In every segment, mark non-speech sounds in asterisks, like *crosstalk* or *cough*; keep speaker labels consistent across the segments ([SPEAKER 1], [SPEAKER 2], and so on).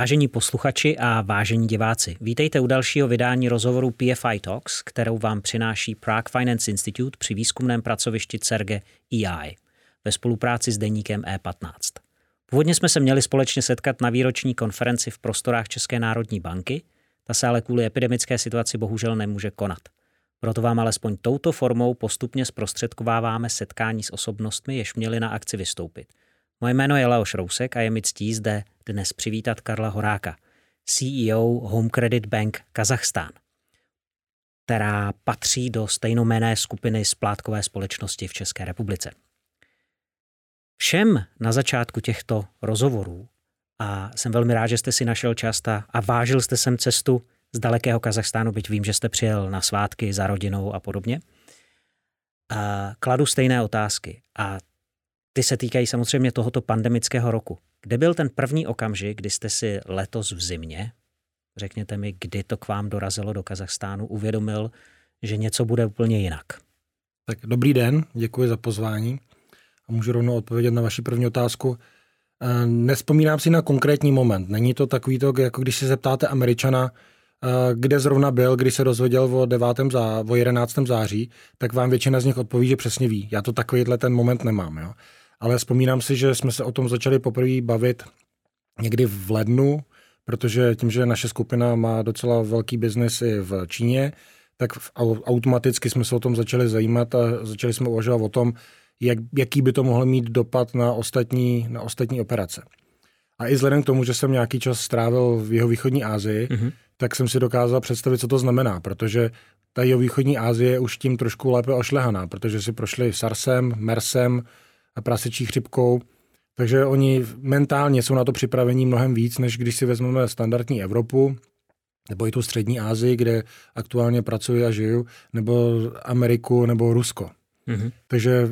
[SPEAKER 1] Vážení posluchači a vážení diváci, vítejte u dalšího vydání rozhovoru PFI Talks, kterou vám přináší Prague Finance Institute při výzkumném pracovišti CERGE EI ve spolupráci s deníkem E15. Původně jsme se měli společně setkat na výroční konferenci v prostorách České národní banky, ta se ale kvůli epidemické situaci bohužel nemůže konat. Proto vám alespoň touto formou postupně zprostředkováváme setkání s osobnostmi, jež měli na akci vystoupit. Moje jméno je Leoš Rousek a je mi ctí zde dnes přivítat Karla Horáka, CEO Home Credit Bank Kazachstán, která patří do stejnomené skupiny splátkové společnosti v České republice. Všem na začátku těchto rozhovorů a jsem velmi rád, že jste si našel čas a vážil jste sem cestu z dalekého Kazachstánu, byť vím, že jste přijel na svátky za rodinou a podobně. A kladu stejné otázky a ty se týkají samozřejmě tohoto pandemického roku. Kde byl ten první okamžik, kdy jste si letos v zimě, řekněte mi, kdy to k vám dorazilo do Kazachstánu, uvědomil, že něco bude úplně jinak?
[SPEAKER 2] Tak dobrý den, děkuji za pozvání a můžu rovnou odpovědět na vaši první otázku. Eh, nespomínám si na konkrétní moment. Není to takový to, jako když se zeptáte Američana, eh, kde zrovna byl, když se dozvěděl o 9. Zá, o 11. září, tak vám většina z nich odpoví, že přesně ví. Já to takovýhle ten moment nemám. Jo? Ale vzpomínám si, že jsme se o tom začali poprvé bavit někdy v lednu, protože tím, že naše skupina má docela velký biznis i v Číně, tak automaticky jsme se o tom začali zajímat a začali jsme uvažovat o tom, jak, jaký by to mohlo mít dopad na ostatní, na ostatní operace. A i vzhledem k tomu, že jsem nějaký čas strávil v jeho východní Asii, mm-hmm. tak jsem si dokázal představit, co to znamená, protože ta jeho východní Asie je už tím trošku lépe ošlehaná, protože si prošli SARSem, MERSem prasečí chřipkou, takže oni mentálně jsou na to připravení mnohem víc, než když si vezmeme standardní Evropu, nebo i tu střední Asii, kde aktuálně pracuji a žiju, nebo Ameriku, nebo Rusko. Mm-hmm. Takže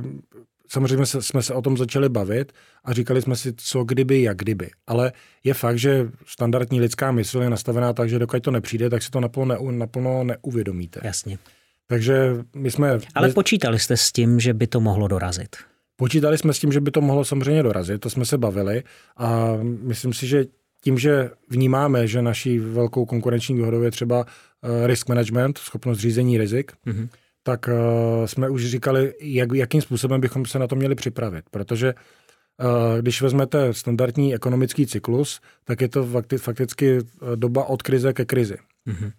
[SPEAKER 2] samozřejmě jsme se o tom začali bavit a říkali jsme si, co kdyby, jak kdyby. Ale je fakt, že standardní lidská mysl je nastavená tak, že dokud to nepřijde, tak si to naplno, ne, naplno neuvědomíte.
[SPEAKER 1] Jasně.
[SPEAKER 2] Takže my jsme...
[SPEAKER 1] Ale počítali jste s tím, že by to mohlo dorazit?
[SPEAKER 2] Počítali jsme s tím, že by to mohlo samozřejmě dorazit, to jsme se bavili a myslím si, že tím, že vnímáme, že naší velkou konkurenční výhodou je třeba eh, risk management, schopnost řízení rizik, mm-hmm tak uh, jsme už říkali, jak, jakým způsobem bychom se na to měli připravit. Protože uh, když vezmete standardní ekonomický cyklus, tak je to fakti, fakticky eh, doba od krize ke krizi. Mm-hmm.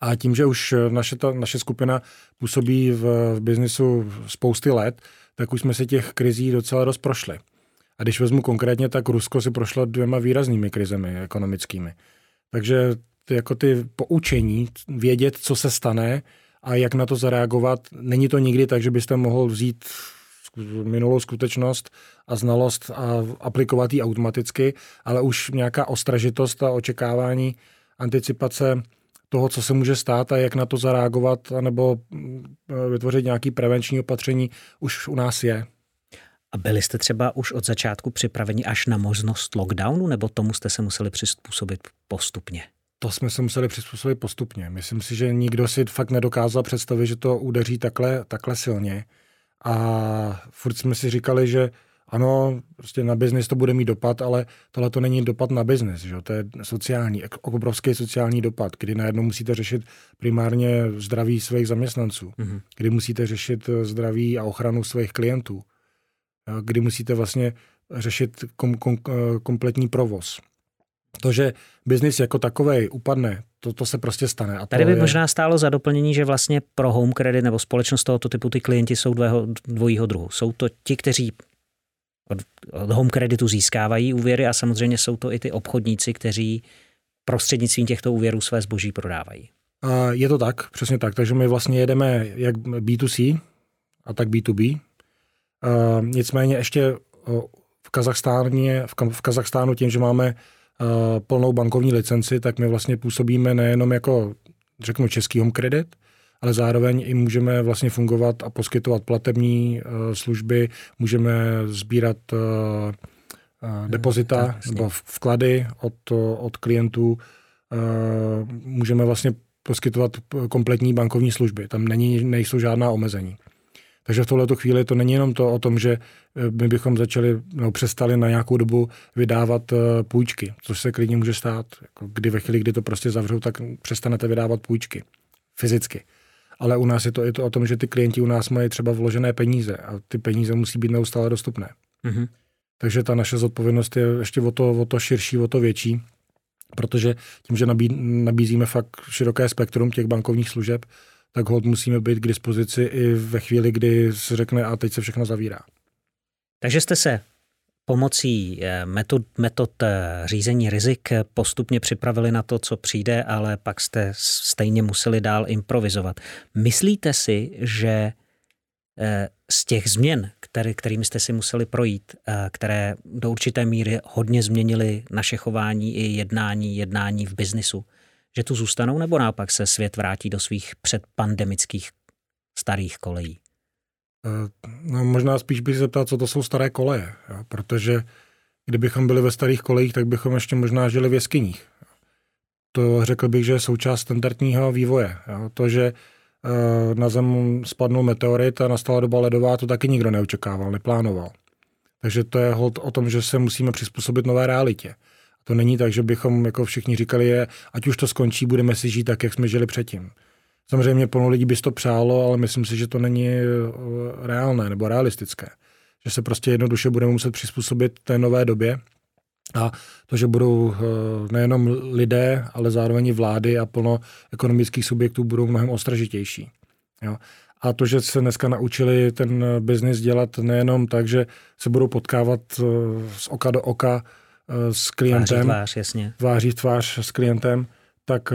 [SPEAKER 2] A tím, že už naše, ta, naše skupina působí v, v biznisu spousty let, tak už jsme si těch krizí docela dost prošli. A když vezmu konkrétně, tak Rusko si prošlo dvěma výraznými krizemi ekonomickými. Takže ty, jako ty poučení, vědět, co se stane, a jak na to zareagovat. Není to nikdy tak, že byste mohl vzít minulou skutečnost a znalost a aplikovat ji automaticky, ale už nějaká ostražitost a očekávání, anticipace toho, co se může stát a jak na to zareagovat, nebo mm, vytvořit nějaké prevenční opatření, už u nás je.
[SPEAKER 1] A byli jste třeba už od začátku připraveni až na možnost lockdownu, nebo tomu jste se museli přizpůsobit postupně?
[SPEAKER 2] to jsme se museli přizpůsobit postupně. Myslím si, že nikdo si fakt nedokázal představit, že to udeří takhle, takhle silně. A furt jsme si říkali, že ano, prostě na biznis to bude mít dopad, ale tohle to není dopad na biznis, že? to je sociální, obrovský sociální dopad, kdy najednou musíte řešit primárně zdraví svých zaměstnanců, mm-hmm. kdy musíte řešit zdraví a ochranu svých klientů, kdy musíte vlastně řešit kom, kom, kompletní provoz to, že biznis jako takový upadne, to, to se prostě stane. A
[SPEAKER 1] Tady by
[SPEAKER 2] je...
[SPEAKER 1] možná stálo za doplnění, že vlastně pro home credit nebo společnost tohoto typu ty klienti jsou dvého, dvojího druhu. Jsou to ti, kteří od, home creditu získávají úvěry a samozřejmě jsou to i ty obchodníci, kteří prostřednictvím těchto úvěrů své zboží prodávají.
[SPEAKER 2] Je to tak, přesně tak. Takže my vlastně jedeme jak B2C a tak B2B. A nicméně ještě v v Kazachstánu tím, že máme plnou bankovní licenci, tak my vlastně působíme nejenom jako, řeknu, český home credit, ale zároveň i můžeme vlastně fungovat a poskytovat platební uh, služby, můžeme sbírat uh, uh, depozita tak, nebo vklady od, od klientů, uh, můžeme vlastně poskytovat kompletní bankovní služby. Tam není, nejsou žádná omezení. Takže v tuhle chvíli to není jenom to o tom, že eh, my bychom začali, no, přestali na nějakou dobu vydávat půjčky, což se klidně může stát. Jako kdy ve chvíli, kdy to prostě zavřou, tak přestanete vydávat půjčky fyzicky. Ale u nás je to, je to o tom, že ty klienti u nás mají třeba vložené peníze a ty peníze musí být neustále dostupné. Mm-hmm. Takže ta naše zodpovědnost je ještě o to, o to širší, o to větší, protože tím, že nabí, nabízíme fakt široké spektrum těch bankovních služeb, tak hod musíme být k dispozici i ve chvíli, kdy se řekne a teď se všechno zavírá.
[SPEAKER 1] Takže jste se pomocí eh, metod, metod eh, řízení rizik postupně připravili na to, co přijde, ale pak jste stejně museli dál improvizovat. Myslíte si, že eh, z těch změn, který, kterými jste si museli projít, které do určité míry hodně změnily naše chování i jednání, jednání v biznisu, že tu zůstanou, nebo naopak se svět vrátí do svých předpandemických starých kolejí?
[SPEAKER 2] Eh, no, možná spíš bych se zeptal, co to jsou staré koleje, jo? protože kdybychom byli ve starých kolejích, tak bychom ještě možná žili v jeskyních. To řekl bych, že je součást standardního vývoje. Jo? To, že eh, na Zem spadnul meteorit a nastala doba ledová, to taky nikdo neočekával, neplánoval. Takže to je hold o tom, že se musíme přizpůsobit nové realitě. To není tak, že bychom jako všichni říkali, je, ať už to skončí, budeme si žít tak, jak jsme žili předtím. Samozřejmě plno lidí by to přálo, ale myslím si, že to není eh, reálné nebo realistické. Že se prostě jednoduše budeme muset přizpůsobit té nové době a to, že budou eh, nejenom lidé, ale zároveň i vlády a plno ekonomických subjektů budou mnohem ostražitější. Jo. A to, že se dneska naučili ten biznis dělat nejenom tak, že se budou potkávat eh, z oka do oka s klientem,
[SPEAKER 1] tváří tvář, jasně.
[SPEAKER 2] tváří tvář s klientem, tak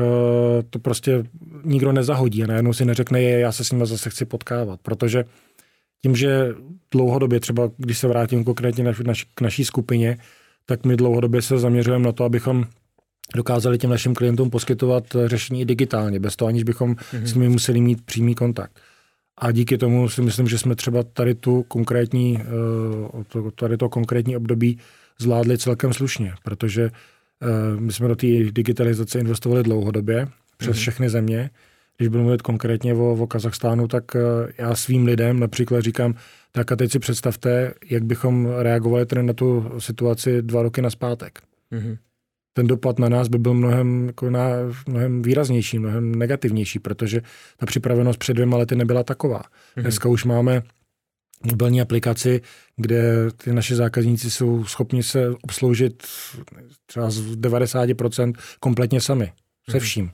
[SPEAKER 2] to prostě nikdo nezahodí a najednou si neřekne, je, já se s nimi zase chci potkávat, protože tím, že dlouhodobě, třeba když se vrátím konkrétně na, naš, k naší skupině, tak my dlouhodobě se zaměřujeme na to, abychom dokázali těm našim klientům poskytovat řešení digitálně, bez toho, aniž bychom mm-hmm. s nimi museli mít přímý kontakt. A díky tomu si myslím, že jsme třeba tady tu konkrétní, eh, tady to konkrétní období zvládli celkem slušně, protože eh, my jsme do té digitalizace investovali dlouhodobě přes mm-hmm. všechny země. Když budu mluvit konkrétně o, o Kazachstánu, tak eh, já svým lidem například říkám, tak a teď si představte, jak bychom reagovali tedy na tu situaci dva roky naspátek. Mm-hmm. Ten dopad na nás by byl mnohem, jako na, mnohem výraznější, mnohem negativnější, protože ta připravenost před dvěma lety nebyla taková. Mm-hmm. Dneska už máme mobilní aplikaci, kde ty naše zákazníci jsou schopni se obsloužit třeba z 90% kompletně sami, se mhm. vším.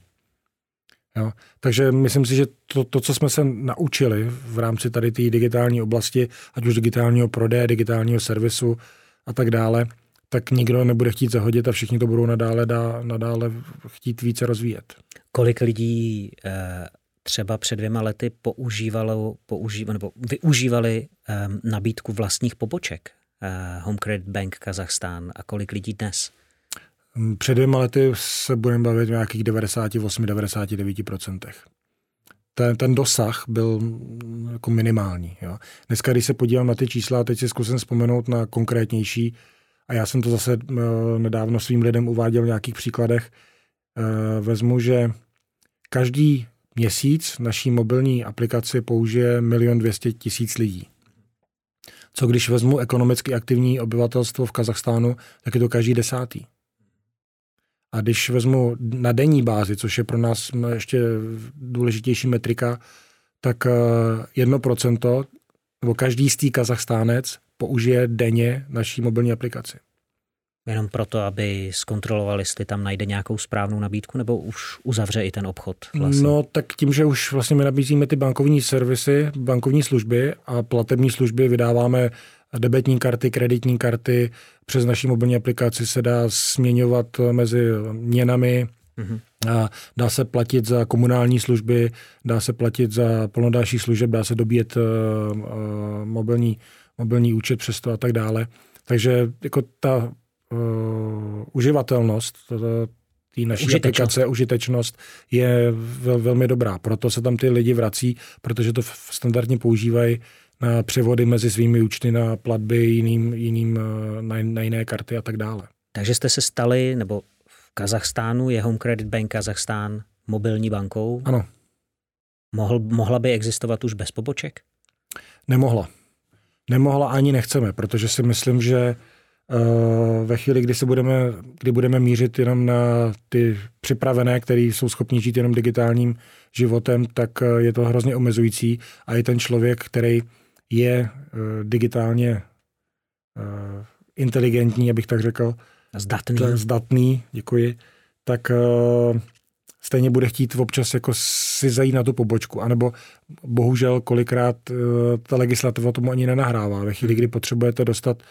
[SPEAKER 2] Jo? Takže myslím si, že to, to, co jsme se naučili v rámci tady té digitální oblasti, ať už digitálního prodeje, digitálního servisu a tak dále, tak nikdo nebude chtít zahodit a všichni to budou nadále, dá, nadále chtít více rozvíjet.
[SPEAKER 1] Kolik lidí eh, třeba před dvěma lety používalo, používalo nebo využívali eh, nabídku vlastních poboček eh, Home Credit Bank Kazachstán a kolik lidí dnes?
[SPEAKER 2] Před dvěma lety se budeme bavit o nějakých 98-99%. Ten, ten dosah byl jako minimální. Jo. Dneska, když se podívám na ty čísla, teď si zkusím vzpomenout na konkrétnější, a já jsem to zase uh, nedávno svým lidem uváděl v nějakých příkladech, uh, vezmu, že každý měsíc naší mobilní aplikaci použije milion dvěstě tisíc lidí. Co když vezmu ekonomicky aktivní obyvatelstvo v Kazachstánu, tak je to každý desátý. A když vezmu na denní bázi, což je pro nás ještě důležitější metrika, tak 1% eh, nebo každý z Kazachstánec použije denně naší mobilní aplikaci.
[SPEAKER 1] Jenom proto, aby zkontroloval, jestli tam najde nějakou správnou nabídku, nebo už uzavře i ten obchod?
[SPEAKER 2] Vlastně? No tak tím, že už vlastně my nabízíme ty bankovní servisy, bankovní služby a platební služby vydáváme debetní karty, kreditní karty, přes naší mobilní aplikaci se dá směňovat mezi měnami, mm-hmm. a dá se platit za komunální služby, dá se platit za plno dalších služeb, dá se dobíjet uh, mobilní, mobilní účet přes to a tak dále. Takže jako ta uh, uživatelnost, té naší užitečnost. aplikace, užitečnost je vel, velmi dobrá. Proto se tam ty lidi vrací, protože to standardně používají na převody mezi svými účty na platby jiným, jiným eh, na, na jiné karty a tak dále.
[SPEAKER 1] Takže jste se stali, nebo v Kazachstánu je Home Credit Bank Kazachstán mobilní bankou?
[SPEAKER 2] Ano.
[SPEAKER 1] Mohl, mohla by existovat už bez poboček?
[SPEAKER 2] Nemohla. Nemohla ani nechceme, protože si myslím, že ve chvíli, kdy se budeme, kdy budeme mířit jenom na ty připravené, který jsou schopni žít jenom digitálním životem, tak uh, je to hrozně omezující. A i ten člověk, který je uh, digitálně inteligentní, abych tak řekl,
[SPEAKER 1] zdatný,
[SPEAKER 2] zdatný děkuji, tak stejně bude chtít občas jako si zajít na tu pobočku, anebo bohužel kolikrát ta legislativa tomu ani nenahrává. Ve chvíli, kdy potřebujete dostat, uh,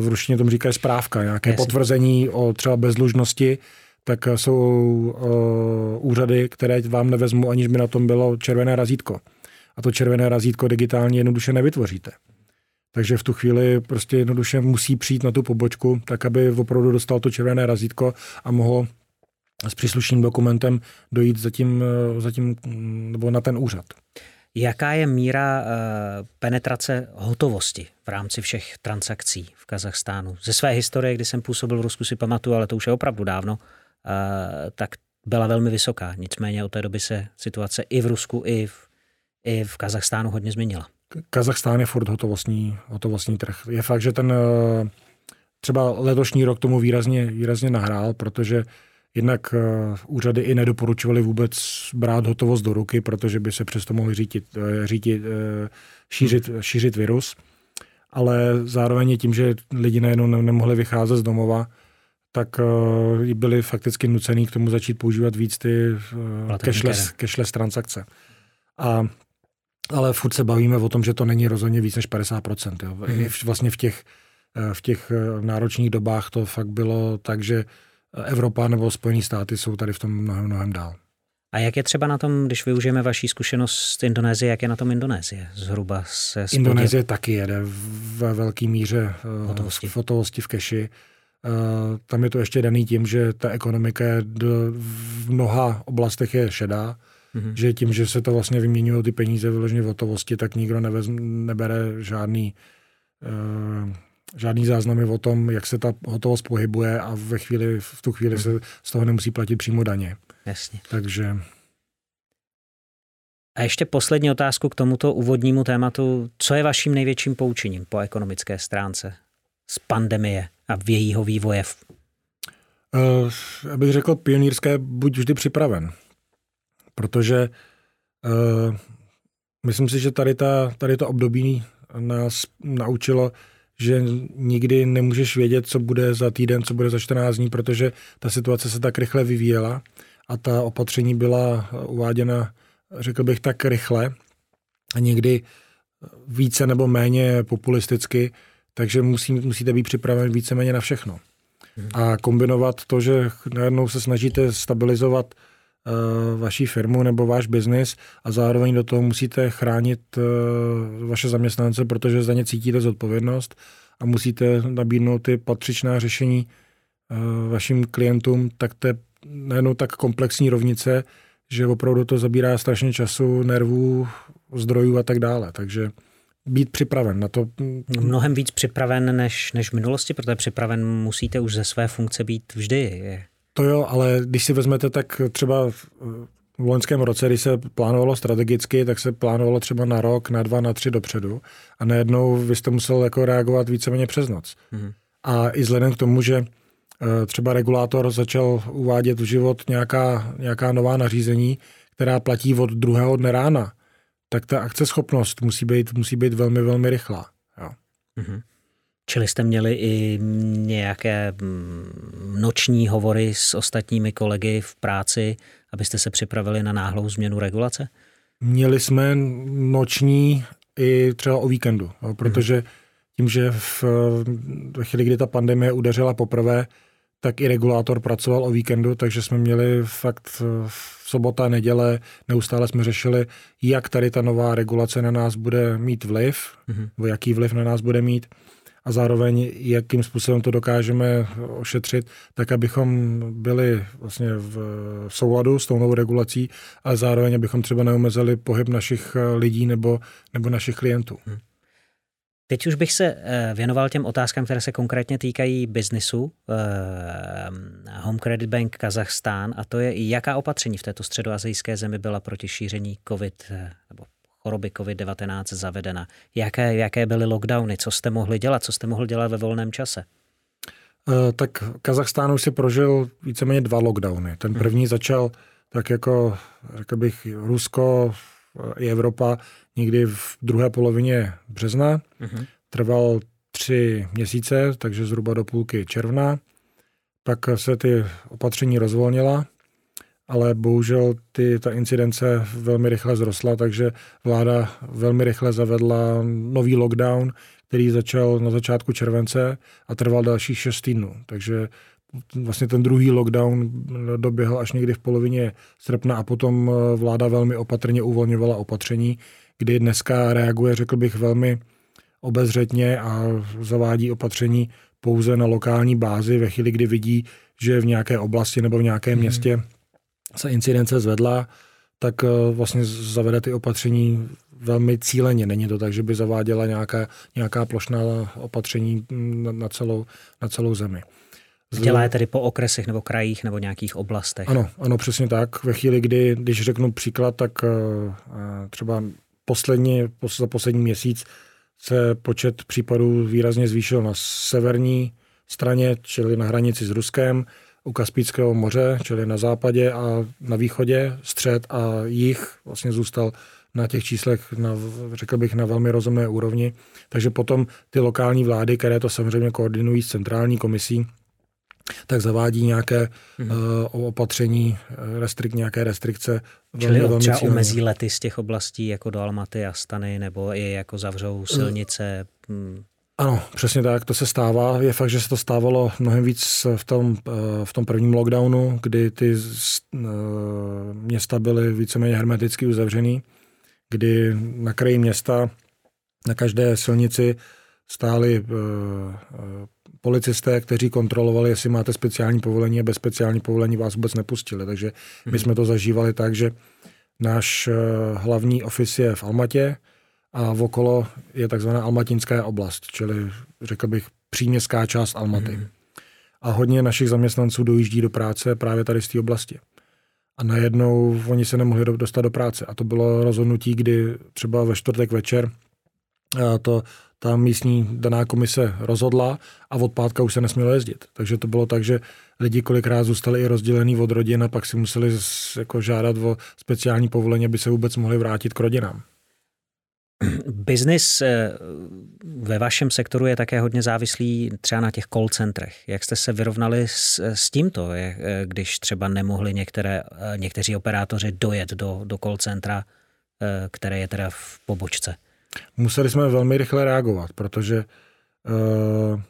[SPEAKER 2] v ruštině tomu říkají správka, nějaké Jasně. potvrzení o třeba bezlužnosti, tak jsou uh, úřady, které vám nevezmu, aniž by na tom bylo červené razítko. A to červené razítko digitálně jednoduše nevytvoříte. Takže v tu chvíli prostě jednoduše musí přijít na tu pobočku, tak aby opravdu dostal to červené razítko a mohl s příslušným dokumentem dojít zatím, eh, zatím nebo na ten úřad.
[SPEAKER 1] Jaká je míra uh, penetrace hotovosti v rámci všech transakcí v Kazachstánu? Ze své historie, kdy jsem působil v Rusku, si pamatuju, ale to už je opravdu dávno, uh, tak byla velmi vysoká. Nicméně od té doby se situace i v Rusku, i v, i v Kazachstánu hodně změnila.
[SPEAKER 2] Kazachstán je furt hotovostní, hotovostní trh. Je fakt, že ten uh, třeba letošní rok tomu výrazně, výrazně nahrál, protože Jednak uh, úřady i nedoporučovaly vůbec brát hotovost do ruky, protože by se přesto mohli řítit, uh, řítit, uh, šířit, hmm. šířit virus. Ale zároveň tím, že lidi najednou nemohli vycházet z domova, tak byli fakticky nucený k tomu začít používat víc ty cashless, cashless transakce. A ale furt se bavíme o tom, že to není rozhodně víc než 50%. Jo. Hmm. Vlastně v těch, v těch náročných dobách to fakt bylo tak, že Evropa nebo Spojené státy jsou tady v tom mnohem, mnohem dál.
[SPEAKER 1] A jak je třeba na tom, když využijeme vaší zkušenost z Indonésie, jak je na tom Indonésie? Zhruba se
[SPEAKER 2] spodě... Indonésie taky jede ve velké míře eh, hotovosti. v hotovosti v keši. Uh, tam je to ještě daný tím, že ta ekonomika je do, v mnoha oblastech je šedá, mm-hmm. že tím, že se to vlastně vyměňují ty peníze vyloženě v hotovosti, tak nikdo nevez, nebere žádný uh, žádný záznamy o tom, jak se ta hotovost pohybuje a ve chvíli, v tu chvíli se z toho nemusí platit přímo daně.
[SPEAKER 1] Jasně.
[SPEAKER 2] Takže...
[SPEAKER 1] A ještě poslední otázku k tomuto úvodnímu tématu. Co je vaším největším poučením po ekonomické stránce z pandemie a v jejího vývoje?
[SPEAKER 2] Uh, abych řekl, pionýrské buď vždy připraven. Protože uh, myslím si, že tady, ta, tady to období nás naučilo, že nikdy nemůžeš vědět, co bude za týden, co bude za 14 dní, protože ta situace se tak rychle vyvíjela a ta opatření byla uváděna, řekl bych, tak rychle a někdy více nebo méně populisticky, takže musí, musíte být připraven víceméně na všechno. A kombinovat to, že najednou se snažíte stabilizovat uh, vaší firmu nebo váš biznis a zároveň do toho musíte chránit uh, vaše zaměstnance, protože za ně cítíte zodpovědnost a musíte nabídnout ty patřičná řešení uh, vašim klientům, tak to je najednou tak komplexní rovnice, že opravdu to zabírá strašně času, nervů, zdrojů a tak dále. Takže být připraven na to.
[SPEAKER 1] Mnohem víc připraven než, než v minulosti, protože připraven musíte už ze své funkce být vždy.
[SPEAKER 2] To jo, ale když si vezmete, tak třeba v loňském roce, když se plánovalo strategicky, tak se plánovalo třeba na rok, na dva, na tři dopředu a najednou vy jste musel jako reagovat víceméně přes noc. Mm-hmm. A i vzhledem k tomu, že eh, třeba regulátor začal uvádět v život nějaká, nějaká nová nařízení, která platí od druhého dne rána, tak ta akceschopnost musí být, musí být velmi, velmi rychlá. Jo. Mm-hmm.
[SPEAKER 1] Čili jste měli i nějaké mm, noční hovory s ostatními kolegy v práci, abyste se připravili na náhlou změnu regulace?
[SPEAKER 2] Měli jsme noční i třeba o víkendu, protože tím, že v, chvíli, kdy ta pandemie udeřila poprvé, tak i regulátor pracoval o víkendu, takže jsme měli fakt v sobota, neděle, neustále jsme řešili, jak tady ta nová regulace na nás bude mít vliv, mm-hmm. nebo jaký vliv na nás bude mít a zároveň jakým způsobem to dokážeme ošetřit, tak abychom byli vlastně v souladu s tou novou regulací, ale zároveň abychom třeba neomezili pohyb našich lidí nebo, nebo našich klientů. Hmm.
[SPEAKER 1] Teď už bych se eh, věnoval těm otázkám, které se konkrétně týkají biznisu eh, Home Credit Bank Kazachstán a to je, jaká opatření v této středoazijské zemi byla proti šíření COVID eh, nebo choroby COVID-19 zavedena. Jaké, jaké byly lockdowny? Co jste mohli dělat? Co jste mohli dělat ve volném čase?
[SPEAKER 2] Eh, tak Kazachstánu si prožil víceméně dva lockdowny. Ten mhm. první začal tak jako, řekl bych, Rusko i Evropa někdy v druhé polovině března. Uh-huh. Trval tři měsíce, takže zhruba do půlky června. Pak se ty opatření rozvolnila, ale bohužel ty, ta incidence velmi rychle zrostla, takže vláda velmi rychle zavedla nový lockdown, který začal na začátku července a trval dalších šest týdnů. Takže vlastně ten druhý lockdown doběhl až někdy v polovině srpna a potom vláda velmi opatrně uvolňovala opatření, kdy dneska reaguje, řekl bych, velmi obezřetně a zavádí opatření pouze na lokální bázi ve chvíli, kdy vidí, že v nějaké oblasti nebo v nějakém mm. městě se incidence zvedla, tak eh, vlastně zavede ty opatření velmi cíleně. Není to tak, že by zaváděla nějaká, nějaká plošná opatření na, na, celou, na celou zemi.
[SPEAKER 1] Dělá je tedy po okresech nebo krajích nebo nějakých oblastech?
[SPEAKER 2] Ano, ano, přesně tak. Ve chvíli, kdy, když řeknu příklad, tak eh, třeba poslední, za poslední měsíc se počet případů výrazně zvýšil na severní straně, čili na hranici s Ruskem, u Kaspického moře, čili na západě a na východě, střed a jich vlastně zůstal na těch číslech, na, řekl bych, na velmi rozumné úrovni. Takže potom ty lokální vlády, které to samozřejmě koordinují s centrální komisí, tak zavádí nějaké hmm. uh, opatření, eh, restrik, nějaké restrikce.
[SPEAKER 1] Čili velmi, třeba velmi omezí lety z těch oblastí jako do Almaty a Stany, nebo i jako zavřou silnice? Hmm.
[SPEAKER 2] Ano, přesně tak, to se stává. Je fakt, že se to stávalo mnohem víc v tom, eh, v tom prvním lockdownu, kdy ty města byly víceméně hermeticky uzavřený, kdy na kraji města na každé silnici stáli policisté, kteří kontrolovali, jestli máte speciální povolení a bez speciální povolení vás vůbec nepustili. Takže my mhm. jsme to zažívali tak, že náš eh, hlavní ofis je v Almatě a v okolo je takzvaná Almatinská oblast, čili řekl bych příměstská část Almaty. Mm. A hodně našich zaměstnanců dojíždí do práce právě tady z té oblasti. A najednou oni se nemohli dostat do práce. A to bylo rozhodnutí, kdy třeba ve čtvrtek večer eh, to ta místní daná komise rozhodla a od pátka už se nesmělo jezdit. Takže to bylo tak, že lidi kolikrát zůstali i rozdělený od rodin a pak si museli jako žádat o speciální povolení, aby se vůbec mohli vrátit k rodinám.
[SPEAKER 1] Biznis eh, ve vašem sektoru je také hodně závislý třeba na těch call centrech. Jak jste se vyrovnali s, s tímto, eh, když třeba nemohli některé, eh, někteří operátoři dojet do, do call centra, které je teda v pobočce?
[SPEAKER 2] Museli jsme velmi rychle reagovat, protože uh,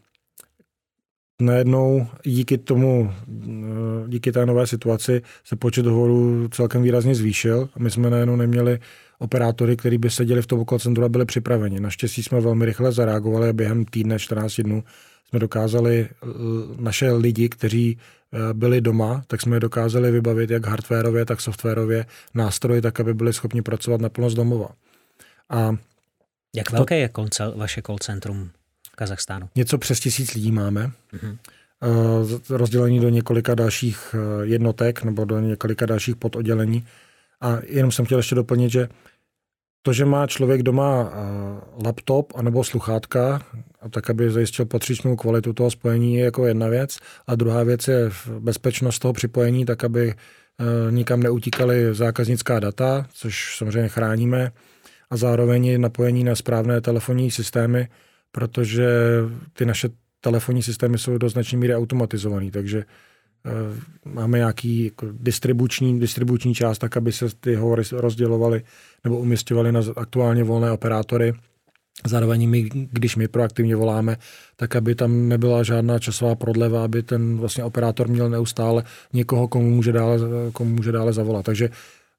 [SPEAKER 2] najednou díky tomu, uh, díky té nové situaci se počet hovorů celkem výrazně zvýšil my jsme najednou neměli operátory, kteří by seděli v tom call centru a byli připraveni. Naštěstí jsme velmi rychle zareagovali a během týdne, 14 dnů jsme dokázali naše lidi, kteří byli doma, tak jsme je dokázali vybavit jak hardwareově, tak softwarově nástroje, tak aby byli schopni pracovat naplno z domova.
[SPEAKER 1] A jak velké to, je koncel, vaše call centrum v Kazachstánu?
[SPEAKER 2] Něco přes tisíc lidí máme. Mm-hmm. rozdělení do několika dalších eh, jednotek nebo do několika dalších pododdělení. A jenom jsem chtěl ještě doplnit, že to, že má člověk doma laptop anebo sluchátka, a tak, aby zajistil patřičnou kvalitu toho spojení, je jako jedna věc. A druhá věc je bezpečnost toho připojení, tak aby nikam neutíkaly zákaznická data, což samozřejmě chráníme a zároveň napojení na správné telefonní systémy, protože ty naše telefonní systémy jsou do značné míry automatizované, takže máme nějaký jako distribuční, distribuční část, tak aby se ty hovory rozdělovaly nebo umistěvaly na aktuálně volné operátory. Zároveň my, když my proaktivně voláme, tak aby tam nebyla žádná časová prodleva, aby ten vlastně operátor měl neustále někoho, komu může dále, komu může dále zavolat. Takže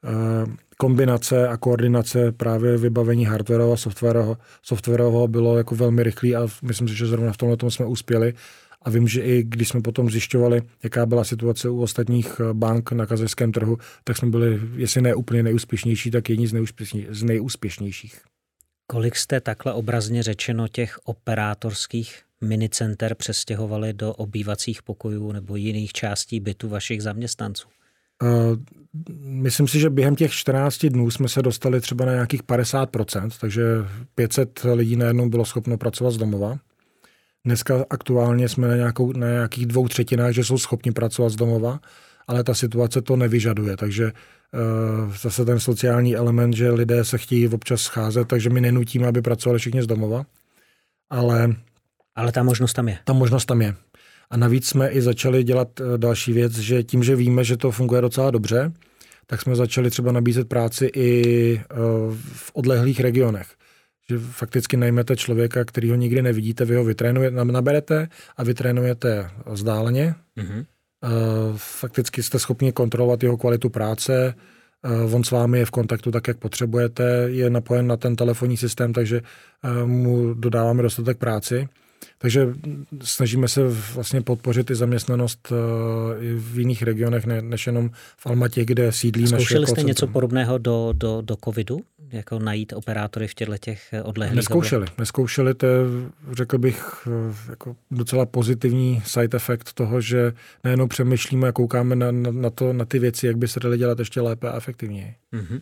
[SPEAKER 2] Eh, kombinace a koordinace právě vybavení hardwareového a softwarového, softwarového bylo jako velmi rychlý a myslím si, že zrovna v tomhle tom jsme uspěli. A vím, že i když jsme potom zjišťovali, jaká byla situace u ostatních eh, bank na kazajském trhu, tak jsme byli, jestli ne úplně nejúspěšnější, tak jedni z, nejúspěšnější, z nejúspěšnějších.
[SPEAKER 1] Kolik jste takhle obrazně řečeno těch operátorských minicenter přestěhovali do obývacích pokojů nebo jiných částí bytu vašich zaměstnanců?
[SPEAKER 2] Myslím si, že během těch 14 dnů jsme se dostali třeba na nějakých 50%, takže 500 lidí najednou bylo schopno pracovat z domova. Dneska aktuálně jsme na, nějakou, na nějakých dvou třetinách, že jsou schopni pracovat z domova, ale ta situace to nevyžaduje, takže uh, zase ten sociální element, že lidé se chtějí občas scházet, takže my nenutíme, aby pracovali všichni z domova, ale...
[SPEAKER 1] Ale ta možnost tam je.
[SPEAKER 2] Ta možnost tam je. A navíc jsme i začali dělat eh, další věc, že tím, že víme, že to funguje docela dobře, tak jsme začali třeba nabízet práci i eh, v odlehlých regionech. Že fakticky najmete člověka, který ho nikdy nevidíte, vy ho vytrénujete, naberete a vytrénujete vzdáleně. Mm-hmm. Fakticky jste schopni kontrolovat jeho kvalitu práce, on s vámi je v kontaktu tak, jak potřebujete, je napojen na ten telefonní systém, takže mu dodáváme dostatek práci. Takže snažíme se vlastně podpořit i zaměstnanost uh, i v jiných regionech, ne, než jenom v Almatě, kde sídlí naše
[SPEAKER 1] Zkoušeli jste něco podobného do, do, do covidu? Jako najít operátory v těchto těch odlehlých
[SPEAKER 2] Neskoušeli. Oblastech? Neskoušeli, to je, řekl bych, eh, jako docela pozitivní side effect toho, že nejenom přemýšlíme a koukáme na, na, na, to, na ty věci, jak by se dali dělat ještě lépe a efektivněji. Mm-hmm.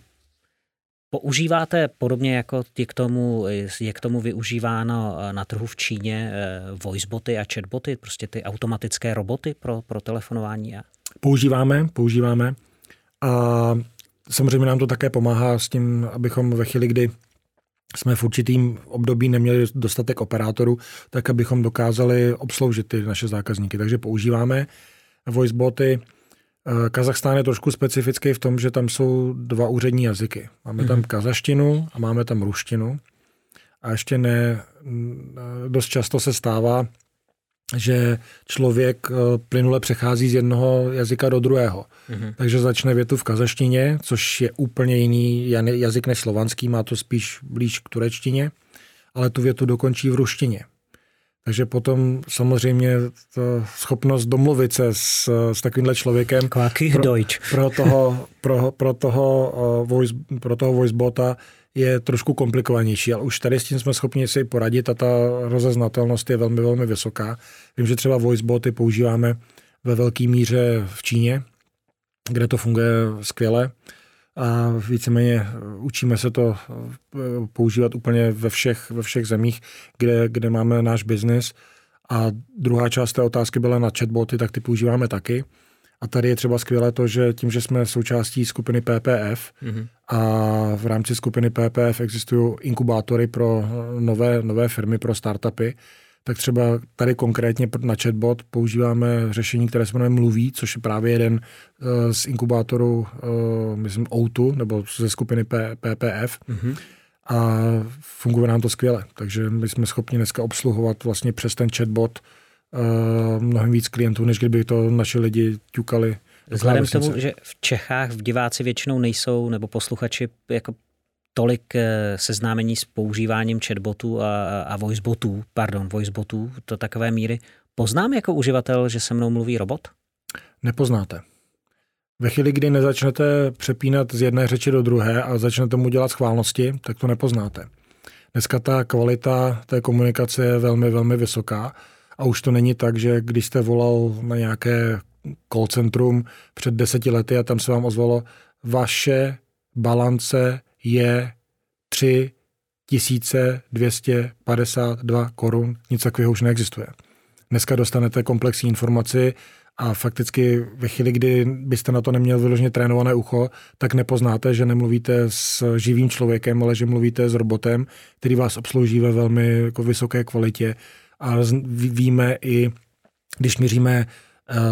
[SPEAKER 1] Používáte podobně jako je k tomu, je k tomu využíváno na trhu v Číně eh, voiceboty a chatboty, prostě ty automatické roboty pro, pro telefonování?
[SPEAKER 2] Používáme, používáme. A samozřejmě nám to také pomáhá s tím, abychom ve chvíli, kdy jsme v určitým období neměli dostatek operátorů, tak abychom dokázali obsloužit ty naše zákazníky. Takže používáme voiceboty, Kazachstán je trošku specifický v tom, že tam jsou dva úřední jazyky. Máme tam mhm. kazaštinu a máme tam ruštinu. A ještě ne, dost často se stává, že člověk eh, plynule přechází z jednoho jazyka do druhého. Mm-hmm. Takže začne větu v kazaštině, což je úplně jiný jazyk než slovanský, má to spíš blíž k turečtině, ale tu větu dokončí v ruštině. Takže potom samozřejmě to schopnost domluvit se s, s takovýmhle člověkem
[SPEAKER 1] pro,
[SPEAKER 2] pro, toho, pro, pro, toho, uh, voice, pro toho voicebota je trošku komplikovanější, ale už tady s tím jsme schopni si poradit a ta rozeznatelnost je velmi, velmi vysoká. Vím, že třeba voiceboty používáme ve velké míře v Číně, kde to funguje skvěle a víceméně učíme se to eh, používat úplně ve všech, ve všech zemích, kde, kde máme náš biznis. A druhá část té otázky byla na chatboty, tak ty používáme taky. A tady je třeba skvělé to, že tím, že jsme součástí skupiny PPF mm-hmm. a v rámci skupiny PPF existují inkubátory pro nové, nové firmy, pro startupy, tak třeba tady konkrétně na chatbot používáme řešení, které se jmenuje Mluví, což je právě jeden eh, z inkubátorů, eh, myslím, O2, nebo ze skupiny PPF. Mm-hmm. A funguje nám to skvěle. Takže my jsme schopni dneska obsluhovat vlastně přes ten chatbot eh, mnohem víc klientů, než kdyby to naši lidi ťukali
[SPEAKER 1] Vzhledem k tomu, že v Čechách v diváci většinou nejsou, nebo posluchači jako tolik eh, seznámení s používáním chatbotů a, a voicebotů, pardon, voicebotů do takové míry. Poznám jako uživatel, že se mnou mluví robot?
[SPEAKER 2] Nepoznáte. Ve chvíli, kdy nezačnete přepínat z jedné řeči do druhé a začnete mu dělat schválnosti, tak to nepoznáte. Dneska ta kvalita té komunikace je velmi, velmi vysoká a už to není tak, že když jste volal na nějaké call centrum před deseti lety a tam se vám ozvalo vaše balance je 3 252 korun, nic takového už neexistuje. Dneska dostanete komplexní informaci a fakticky ve chvíli, kdy byste na to neměl vyloženě trénované ucho, tak nepoznáte, že nemluvíte s živým člověkem, ale že mluvíte s robotem, který vás obslouží ve velmi jako vysoké kvalitě. A víme i, když měříme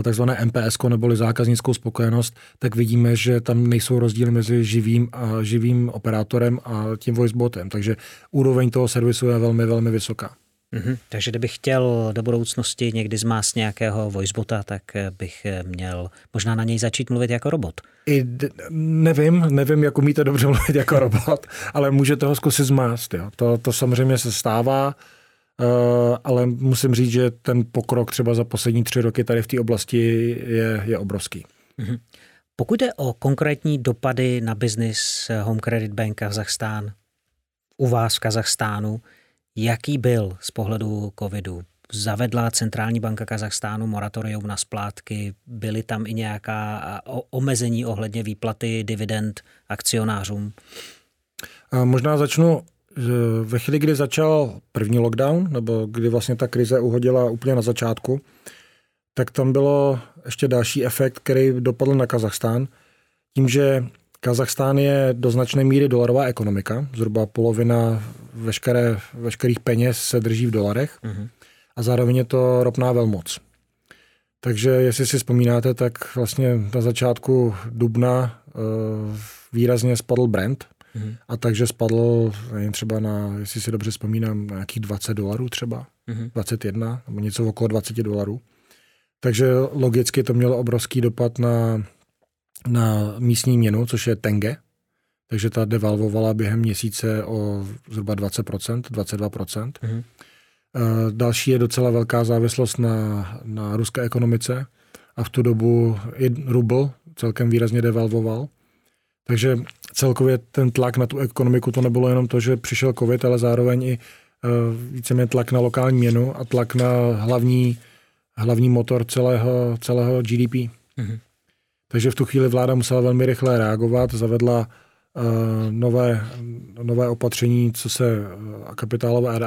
[SPEAKER 2] takzvané MPS, neboli zákaznickou spokojenost, tak vidíme, že tam nejsou rozdíly mezi živým a živým operátorem a tím voicebotem. Takže úroveň toho servisu je velmi, velmi vysoká.
[SPEAKER 1] Mm-hmm. Takže kdybych chtěl do budoucnosti někdy zmást nějakého voicebota, tak eh, bych eh, měl možná na něj začít mluvit jako robot.
[SPEAKER 2] I nevím, nevím, jak umíte dobře *laughs* mluvit jako robot, ale můžete ho zkusit zmást. Jo. To, to samozřejmě se stává. Eh, ale musím říct, že ten pokrok třeba za poslední tři roky tady v té oblasti je, je obrovský. Mm-hmm.
[SPEAKER 1] Pokud jde o konkrétní dopady na biznis Home Credit Bank Kazachstán, u vás v Kazachstánu, jaký byl z pohledu covidu? zavedla centrální banka Kazachstánu moratorium na splátky. Byly tam i nějaká omezení ohledně výplaty dividend akcionářům?
[SPEAKER 2] A možná začnu ve chvíli, kdy začal první lockdown, nebo kdy vlastně ta krize uhodila úplně na začátku, tak tam bylo ještě další efekt, který dopadl na Kazachstán. Tím, že Kazachstán je do značné míry dolarová ekonomika, zhruba polovina veškeré, veškerých peněz se drží v dolarech uh-huh. a zároveň je to ropná velmoc. Takže jestli si vzpomínáte, tak vlastně na začátku dubna uh, výrazně spadl Brent uh-huh. a takže spadl nevím, třeba na, jestli si dobře vzpomínám, na nějakých 20 dolarů třeba, uh-huh. 21 nebo něco okolo 20 dolarů. Takže logicky to mělo obrovský dopad na, na místní měnu, což je tenge. Takže ta devalvovala během měsíce o zhruba 20%, 22%. Mm-hmm. Další je docela velká závislost na, na ruské ekonomice a v tu dobu i rubl celkem výrazně devalvoval. Takže celkově ten tlak na tu ekonomiku to nebylo jenom to, že přišel covid, ale zároveň i uh, víceméně tlak na lokální měnu a tlak na hlavní hlavní motor celého, celého GDP. Mm-hmm. Takže v tu chvíli vláda musela velmi rychle reagovat, zavedla uh, nové, nové opatření, co se uh, kapitálové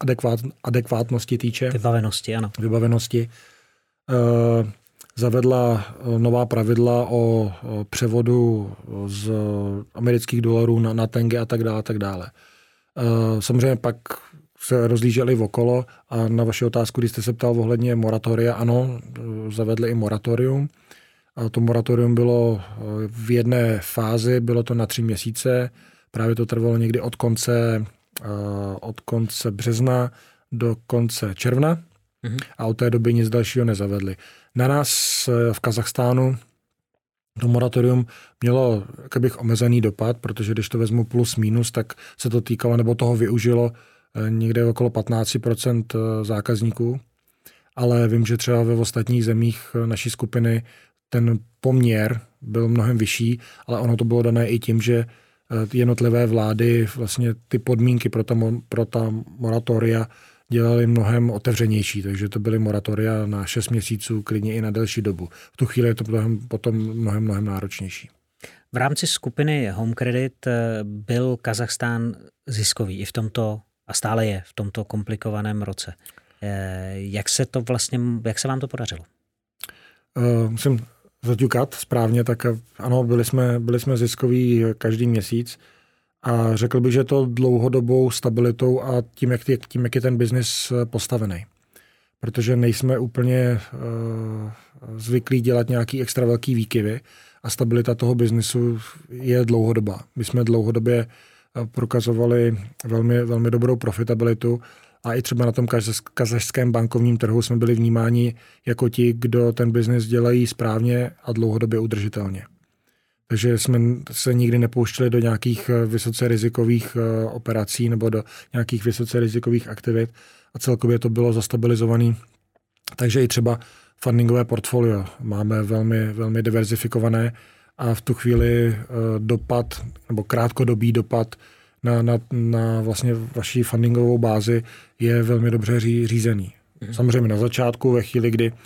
[SPEAKER 2] adekvát, adekvátnosti týče.
[SPEAKER 1] Vybavenosti, ano.
[SPEAKER 2] Vybavenosti. Uh, zavedla nová pravidla o, o převodu z amerických dolarů na, na tenge a tak dále. A tak dále. Samozřejmě pak se rozlíželi okolo a na vaši otázku, když jste se ptal ohledně moratoria, ano, zavedli i moratorium. A to moratorium bylo eh, v jedné fázi, bylo to na tři měsíce, právě to trvalo někdy od konce, eh, od konce března do konce června mm-hmm. a od té doby nic dalšího nezavedli. Na nás eh, v Kazachstánu to moratorium mělo bych omezený dopad, protože když to vezmu plus minus, tak se to týkalo nebo toho využilo Eh, někde okolo 15% eh, zákazníků, ale vím, že třeba ve ostatních zemích naší skupiny ten poměr byl mnohem vyšší, ale ono to bylo dané i tím, že jednotlivé vlády vlastně ty podmínky pro ta, pro ta moratoria dělali mnohem otevřenější, takže to byly moratoria na 6 měsíců, klidně i na delší dobu. V tu chvíli je to mnohem, potom mnohem, mnohem náročnější.
[SPEAKER 1] V rámci skupiny Home Credit byl Kazachstán ziskový i v tomto a stále je v tomto komplikovaném roce. Eh, jak se to vlastně, jak se vám to podařilo?
[SPEAKER 2] Uh, musím zaťukat správně, tak ano, byli jsme, byli jsme ziskoví každý měsíc a řekl bych, že to dlouhodobou stabilitou a tím, jak, tím, jak je ten biznis postavený. Protože nejsme úplně uh, zvyklí dělat nějaký extra velký výkyvy a stabilita toho biznisu je dlouhodobá. My jsme dlouhodobě prokazovali velmi, velmi dobrou profitabilitu a i třeba na tom kazašském bankovním trhu jsme byli vnímáni jako ti, kdo ten biznis dělají správně a dlouhodobě udržitelně. Takže jsme se nikdy nepouštěli do nějakých eh, vysoce rizikových eh, operací nebo do nějakých vysoce rizikových aktivit a celkově to bylo zastabilizované. Takže i třeba fundingové portfolio máme velmi, velmi diverzifikované a v tu chvíli eh, dopad nebo krátkodobý dopad na, na, na vlastně vaší fundingovou bázi je velmi dobře ří, řízený. Mhm. Samozřejmě na začátku, ve chvíli, kdy uh,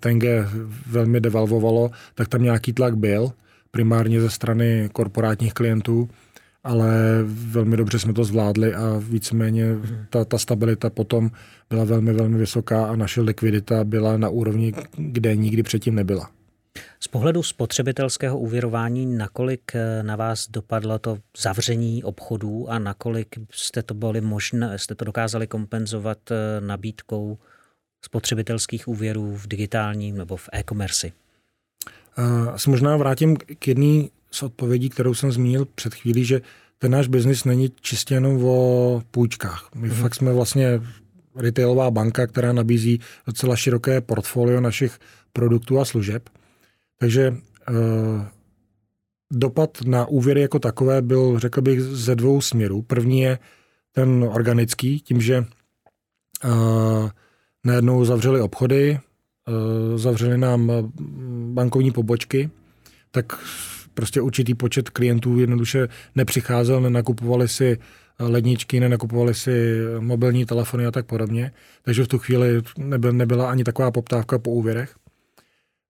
[SPEAKER 2] tenge velmi devalvovalo, tak tam nějaký tlak byl, primárně ze strany korporátních klientů, ale velmi dobře jsme to zvládli a víceméně ta, ta stabilita potom byla velmi, velmi vysoká a naše likvidita byla na úrovni, kde nikdy předtím nebyla.
[SPEAKER 1] Z pohledu spotřebitelského úvěrování, nakolik eh, na vás dopadlo to zavření obchodů a nakolik jste to byli možné, jste to dokázali kompenzovat eh, nabídkou spotřebitelských úvěrů v digitálním nebo v e-commerce?
[SPEAKER 2] Se možná vrátím k jedné z odpovědí, kterou jsem zmínil před chvílí, že ten náš biznis není čistě jenom o půjčkách. My mm-hmm. fakt jsme vlastně retailová banka, která nabízí docela široké portfolio našich produktů a služeb. Takže uh, dopad na úvěry jako takové byl, řekl bych, ze dvou směrů. První je ten organický, tím, že uh, najednou zavřeli obchody, uh, zavřeli nám bankovní pobočky, tak prostě určitý počet klientů jednoduše nepřicházel, nenakupovali si ledničky, nenakupovali si mobilní telefony a tak podobně. Takže v tu chvíli nebyl, nebyla ani taková poptávka po úvěrech.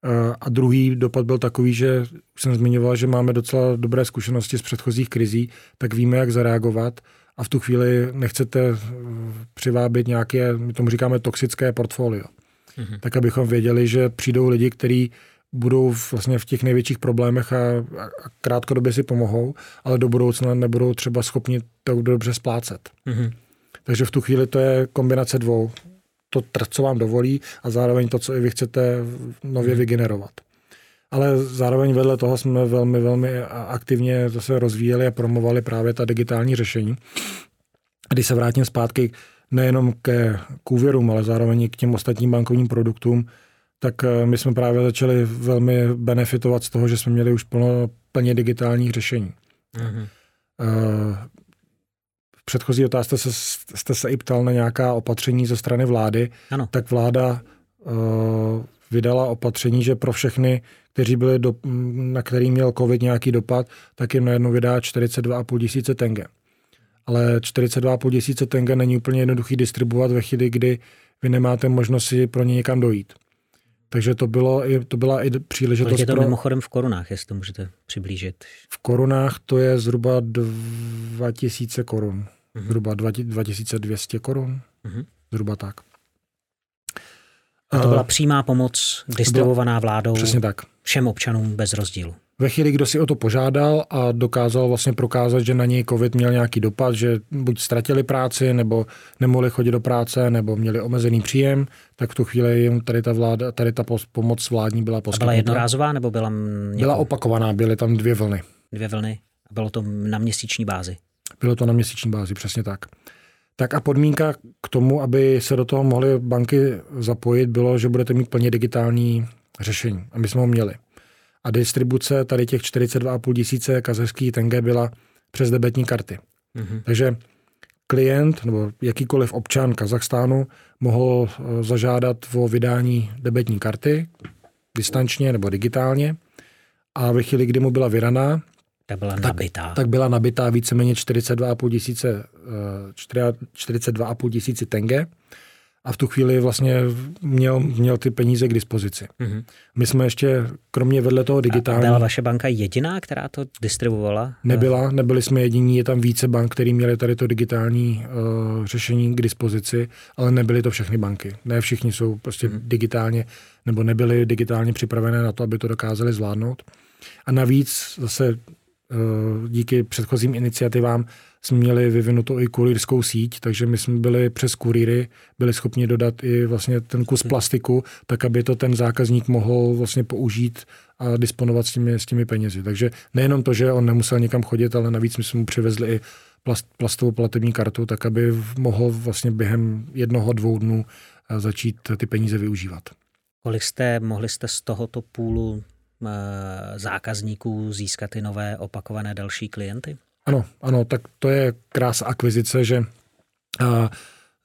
[SPEAKER 2] Eh, a druhý dopad byl takový, že už jsem zmiňoval, že máme docela dobré zkušenosti z předchozích krizí, tak víme, jak zareagovat a v tu chvíli nechcete přivábit nějaké, my tomu říkáme toxické portfolio. Mm-hmm. Tak abychom věděli, že přijdou lidi, kteří budou vlastně v těch největších problémech a, a krátkodobě si pomohou, ale do budoucna nebudou třeba schopni to dobře splácet. Mm-hmm. Takže v tu chvíli to je kombinace dvou to, co vám dovolí a zároveň to, co i vy chcete nově hmm. vygenerovat. Ale zároveň vedle toho jsme velmi, velmi aktivně zase rozvíjeli a promovali právě ta digitální řešení. Když se vrátím zpátky nejenom ke k úvěrům, ale zároveň i k těm ostatním bankovním produktům, tak eh, my jsme právě začali velmi benefitovat z toho, že jsme měli už plno, plně digitálních řešení. Mm-hmm předchozí otázce se, jste se i ptal na nějaká opatření ze strany vlády. Ano. Tak vláda uh, vydala opatření, že pro všechny, kteří byli do, na který měl COVID nějaký dopad, tak jim najednou vydá 42,5 tisíce tenge. Ale 42,5 tisíce tenge není úplně jednoduchý distribuovat ve chvíli, kdy vy nemáte možnost si pro ně někam dojít. Takže to, bylo, to byla i příležitost. Kolik
[SPEAKER 1] je to pro... mimochodem v korunách, jestli to můžete přiblížit?
[SPEAKER 2] V korunách to je zhruba 2000 korun. Mm-hmm. Zhruba 2200 korun. Mm-hmm. Zhruba tak.
[SPEAKER 1] A to byla eh, přímá pomoc distribuovaná vládou
[SPEAKER 2] Přesně tak.
[SPEAKER 1] všem občanům bez rozdílu.
[SPEAKER 2] Ve chvíli, kdo si o to požádal a dokázal vlastně prokázat, že na něj COVID měl nějaký dopad, že buď ztratili práci, nebo nemohli chodit do práce, nebo měli omezený příjem, tak v tu chvíli jim tady ta, vláda, tady ta pomoc vládní byla poskytnuta.
[SPEAKER 1] byla jednorázová nebo byla
[SPEAKER 2] někoho? Byla opakovaná, byly tam dvě vlny.
[SPEAKER 1] Dvě vlny. A bylo to na měsíční bázi.
[SPEAKER 2] Bylo to na měsíční bázi, přesně tak. Tak a podmínka k tomu, aby se do toho mohly banky zapojit, bylo, že budete mít plně digitální řešení. A my jsme ho měli. A distribuce tady těch 42,5 tisíce kazachských tenge byla přes debetní karty. Mm-hmm. Takže klient nebo jakýkoliv občan Kazachstánu mohl eh, zažádat o vydání debetní karty distančně nebo digitálně a ve chvíli, kdy mu byla vyraná,
[SPEAKER 1] tak byla tak, nabitá.
[SPEAKER 2] Tak byla nabitá víceméně 42,5 tisíce, 42,5 eh, tisíci tenge a v tu chvíli vlastně měl, měl ty peníze k dispozici. Mm-hmm. My jsme ještě, kromě vedle toho digitální... A
[SPEAKER 1] byla vaše banka jediná, která to distribuovala?
[SPEAKER 2] Nebyla, nebyli jsme jediní, je tam více bank, který měli tady to digitální uh, řešení k dispozici, ale nebyly to všechny banky. Ne všichni jsou prostě mm-hmm. digitálně, nebo nebyly digitálně připravené na to, aby to dokázali zvládnout. A navíc zase díky předchozím iniciativám jsme měli vyvinutou i kurýrskou síť, takže my jsme byli přes kurýry, byli schopni dodat i vlastně ten kus plastiku, tak aby to ten zákazník mohl vlastně použít a disponovat s těmi, s těmi penězi. Takže nejenom to, že on nemusel někam chodit, ale navíc my jsme mu přivezli i plast, plastovou platební kartu, tak aby mohl vlastně během jednoho, dvou dnů eh, začít ty peníze využívat.
[SPEAKER 1] Kolik jste, mohli jste z tohoto půlu Eh, zákazníků získat ty nové opakované další klienty?
[SPEAKER 2] Ano, ano, tak to je krása akvizice, že eh,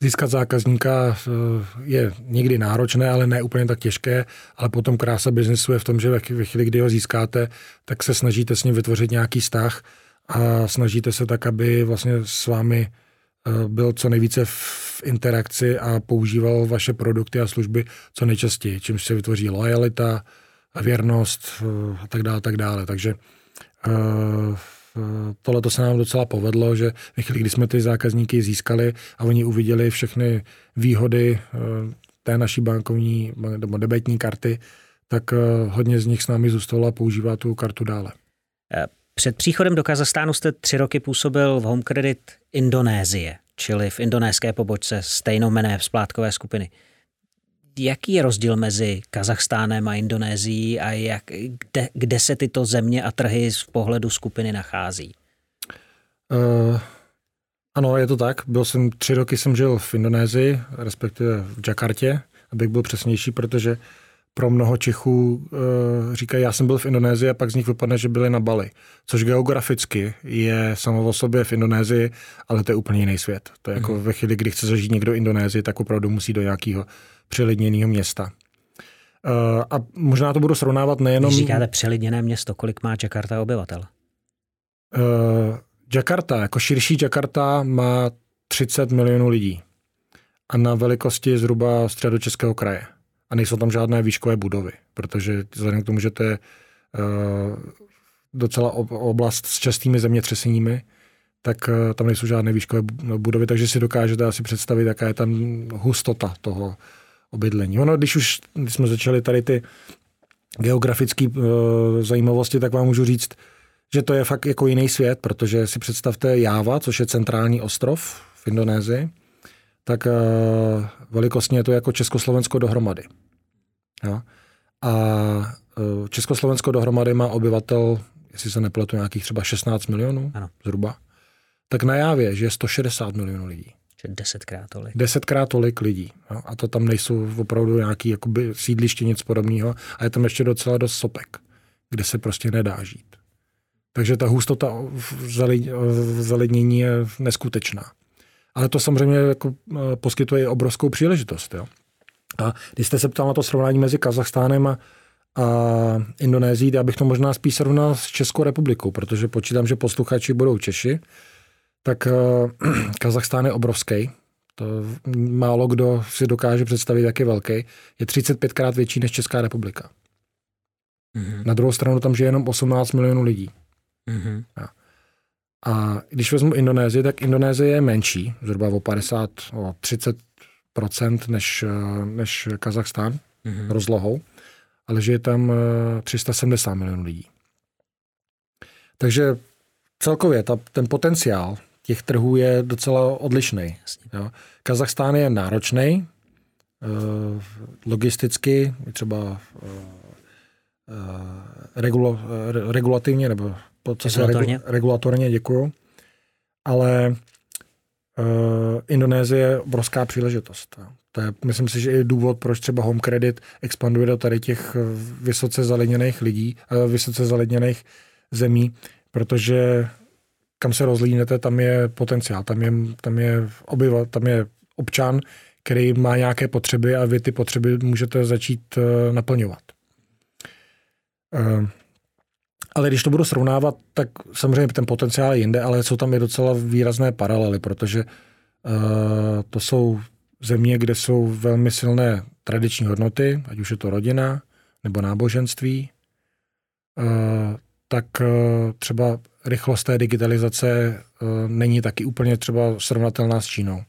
[SPEAKER 2] získat zákazníka eh, je někdy náročné, ale ne úplně tak těžké, ale potom krása biznesu je v tom, že ve chvíli, kdy ho získáte, tak se snažíte s ním vytvořit nějaký vztah a snažíte se tak, aby vlastně s vámi byl co nejvíce v interakci a používal vaše produkty a služby co nejčastěji, čímž se vytvoří lojalita, věrnost eh, a tak dále, tak dále. Takže eh, tohle to se nám docela povedlo, že ve chvíli, kdy jsme ty zákazníky získali a oni uviděli všechny výhody eh, té naší bankovní nebo debetní karty, tak hodně z nich s námi zůstalo a používá tu kartu dále.
[SPEAKER 1] Před příchodem do Kazachstánu jste tři roky působil v Home Credit Indonésie, čili v indonéské pobočce stejnomené splátkové skupiny jaký je rozdíl mezi Kazachstánem a Indonésií a jak, kde, kde se tyto země a trhy z pohledu skupiny nachází?
[SPEAKER 2] Uh, ano, je to tak. Byl jsem tři roky jsem žil v Indonésii, respektive v Jakartě, abych byl přesnější, protože pro mnoho Čechů uh, říkají, já jsem byl v Indonésii a pak z nich vypadne, že byli na Bali. Což geograficky je samo o sobě v Indonésii, ale to je úplně jiný svět. To je jako mm. ve chvíli, kdy chce zažít někdo Indonésii, tak opravdu musí do nějakého přelidněného města. Uh, a možná to budu srovnávat nejenom...
[SPEAKER 1] Když říkáte přelidněné město, kolik má Jakarta obyvatel?
[SPEAKER 2] Uh, Jakarta, jako širší Jakarta má 30 milionů lidí a na velikosti zhruba středočeského kraje. A nejsou tam žádné výškové budovy, protože vzhledem k tomu, že to je uh, docela oblast s častými zemětřeseními, tak uh, tam nejsou žádné výškové budovy, takže si dokážete asi představit, jaká je tam hustota toho obydlení. Ono, když už když jsme začali tady ty geografické uh, zajímavosti, tak vám můžu říct, že to je fakt jako jiný svět, protože si představte Jáva, což je centrální ostrov v Indonésii, tak uh, velikostně je to jako Československo dohromady. Jo? A uh, Československo dohromady má obyvatel, jestli se nepletu, nějakých třeba 16 milionů ano. zhruba. Tak na Jávě, že je 160 milionů lidí.
[SPEAKER 1] Že desetkrát tolik.
[SPEAKER 2] Desetkrát tolik lidí. Jo? A to tam nejsou opravdu nějaký jakoby sídliště, nic podobného. A je tam ještě docela dost sopek, kde se prostě nedá žít. Takže ta hustota zalidnění je neskutečná. Ale to samozřejmě jako eh, poskytuje obrovskou příležitost. Jo. A když jste se ptal na to srovnání mezi Kazachstánem a, a Indonésií, já bych to možná spíš srovnal s Českou republikou, protože počítám, že posluchači budou Češi, tak uh, *clears throat* Kazachstán je obrovský. To málo kdo si dokáže představit, jak je velký. Je 35krát větší než Česká republika. Mm-hmm. Na druhou stranu tam žije jenom 18 milionů lidí. Mm-hmm. A když vezmu Indonésii, tak Indonésie je menší, zhruba o 50, o 30% než, než Kazachstán mm-hmm. rozlohou, ale že je tam 370 milionů lidí. Takže celkově ta, ten potenciál těch trhů je docela odlišný. Jo. Kazachstán je náročný, eh, logisticky, třeba eh, eh, regulo, regulativně nebo
[SPEAKER 1] regulatorně.
[SPEAKER 2] regulatorně, děkuju. Ale uh, Indonésie je obrovská příležitost. To je, myslím si, že je důvod, proč třeba Home Credit expanduje do tady těch eh, vysoce zaledněných lidí, uh, vysoce zaledněných zemí, protože kam se rozlínete, tam je potenciál, tam je, tam je obyva, tam je občan, který má nějaké potřeby a vy ty potřeby můžete začít uh, naplňovat. Ale když to budu srovnávat, tak samozřejmě ten potenciál je jinde, ale jsou tam i docela výrazné paralely, protože uh, to jsou země, kde jsou velmi silné tradiční hodnoty, ať už je to rodina nebo náboženství, uh, tak uh, třeba rychlost té digitalizace uh, není taky úplně třeba srovnatelná s Čínou.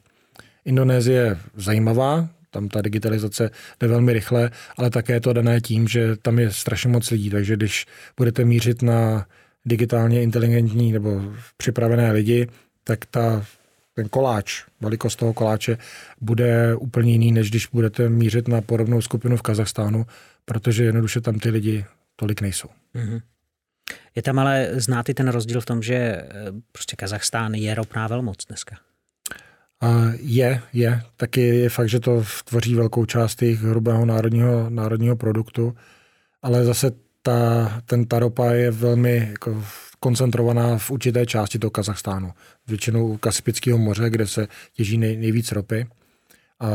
[SPEAKER 2] Indonésie je zajímavá, tam ta digitalizace jde velmi rychle, ale také je to dané tím, že tam je strašně moc lidí, takže když budete mířit na digitálně inteligentní nebo připravené lidi, tak ta, ten koláč, velikost toho koláče bude úplně jiný, než když budete mířit na podobnou skupinu v Kazachstánu, protože jednoduše tam ty lidi tolik nejsou. Mm-hmm.
[SPEAKER 1] Je tam ale znát i ten rozdíl v tom, že eh, prostě Kazachstán je ropná velmoc dneska.
[SPEAKER 2] Je, je. Taky je fakt, že to tvoří velkou část jejich hrubého národního, národního produktu, ale zase ta, ten ta ropa je velmi jako koncentrovaná v určité části toho Kazachstánu. Většinou Kaspického moře, kde se těží nej, nejvíc ropy. A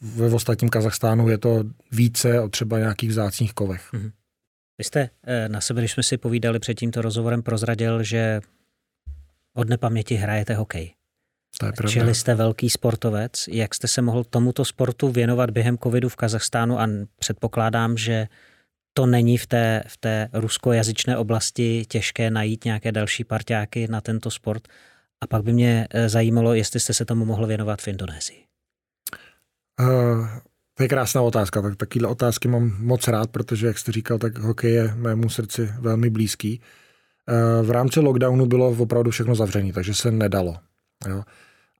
[SPEAKER 2] ve ostatním Kazachstánu je to více o třeba nějakých vzácných kovech. Mm-hmm.
[SPEAKER 1] Vy jste eh, na sebe, když jsme si povídali před tímto rozhovorem, prozradil, že od nepaměti hrajete hokej.
[SPEAKER 2] To je pravda.
[SPEAKER 1] Čili jste velký sportovec. Jak jste se mohl tomuto sportu věnovat během covidu v Kazachstánu a předpokládám, že to není v té, v té ruskojazyčné oblasti těžké najít nějaké další parťáky na tento sport. A pak by mě eh, zajímalo, jestli jste se tomu mohl věnovat v Indonésii.
[SPEAKER 2] Uh, to je krásná otázka. Tak, takovéhle otázky mám moc rád, protože, jak jste říkal, tak hokej je mému srdci velmi blízký. Uh, v rámci lockdownu bylo opravdu všechno zavřené, takže se nedalo. Jo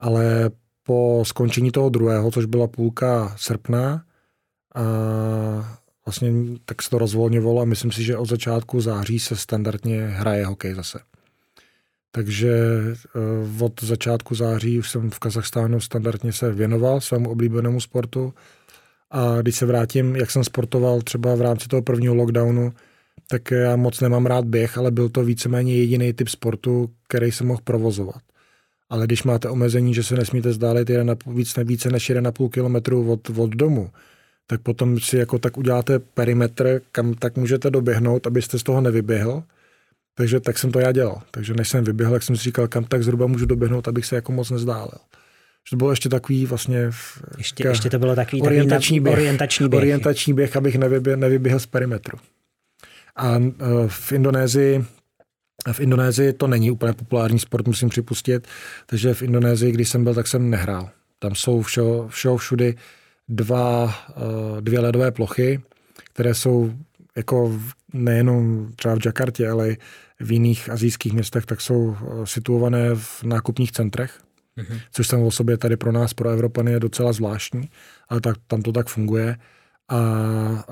[SPEAKER 2] ale po skončení toho druhého, což byla půlka srpna, a vlastně tak se to rozvolňovalo a myslím si, že od začátku září se standardně hraje hokej zase. Takže eh, od začátku září už jsem v Kazachstánu standardně se věnoval svému oblíbenému sportu. A když se vrátím, jak jsem sportoval třeba v rámci toho prvního lockdownu, tak já moc nemám rád běh, ale byl to víceméně jediný typ sportu, který jsem mohl provozovat ale když máte omezení, že se nesmíte zdálit jeden víc, více než 1,5 kilometru od, od domu, tak potom si jako tak uděláte perimetr, kam tak můžete doběhnout, abyste z toho nevyběhl. Takže tak jsem to já dělal. Takže než jsem vyběhl, jak jsem si říkal, kam tak zhruba můžu doběhnout, abych se jako moc nezdálil. Že to bylo ještě takový vlastně...
[SPEAKER 1] Ještě, ještě to bylo takový,
[SPEAKER 2] orientační,
[SPEAKER 1] takový
[SPEAKER 2] běh,
[SPEAKER 1] orientační běh.
[SPEAKER 2] Orientační běh, abych nevyběhl, nevyběhl z perimetru. A uh, v Indonésii v Indonésii to není úplně populární sport, musím připustit, takže v Indonésii, když jsem byl, tak jsem nehrál. Tam jsou všeho, všeho všudy dva, uh, dvě ledové plochy, které jsou jako nejenom třeba v Jakartě, ale i v jiných azijských městech, tak jsou situované v nákupních centrech, mm-hmm. což samo o sobě tady pro nás, pro Evropany, je docela zvláštní, ale tak, tam to tak funguje. A, a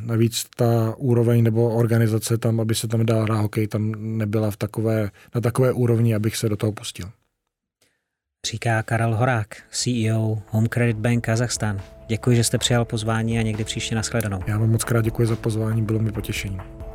[SPEAKER 2] navíc ta úroveň nebo organizace tam, aby se tam dál hrát hokej, tam nebyla v takové, na takové úrovni, abych se do toho pustil.
[SPEAKER 1] Říká Karel Horák, CEO Home Credit Bank Kazachstan. Děkuji, že jste přijal pozvání a někdy příště nashledanou.
[SPEAKER 2] Já vám moc krát děkuji za pozvání, bylo mi potěšením.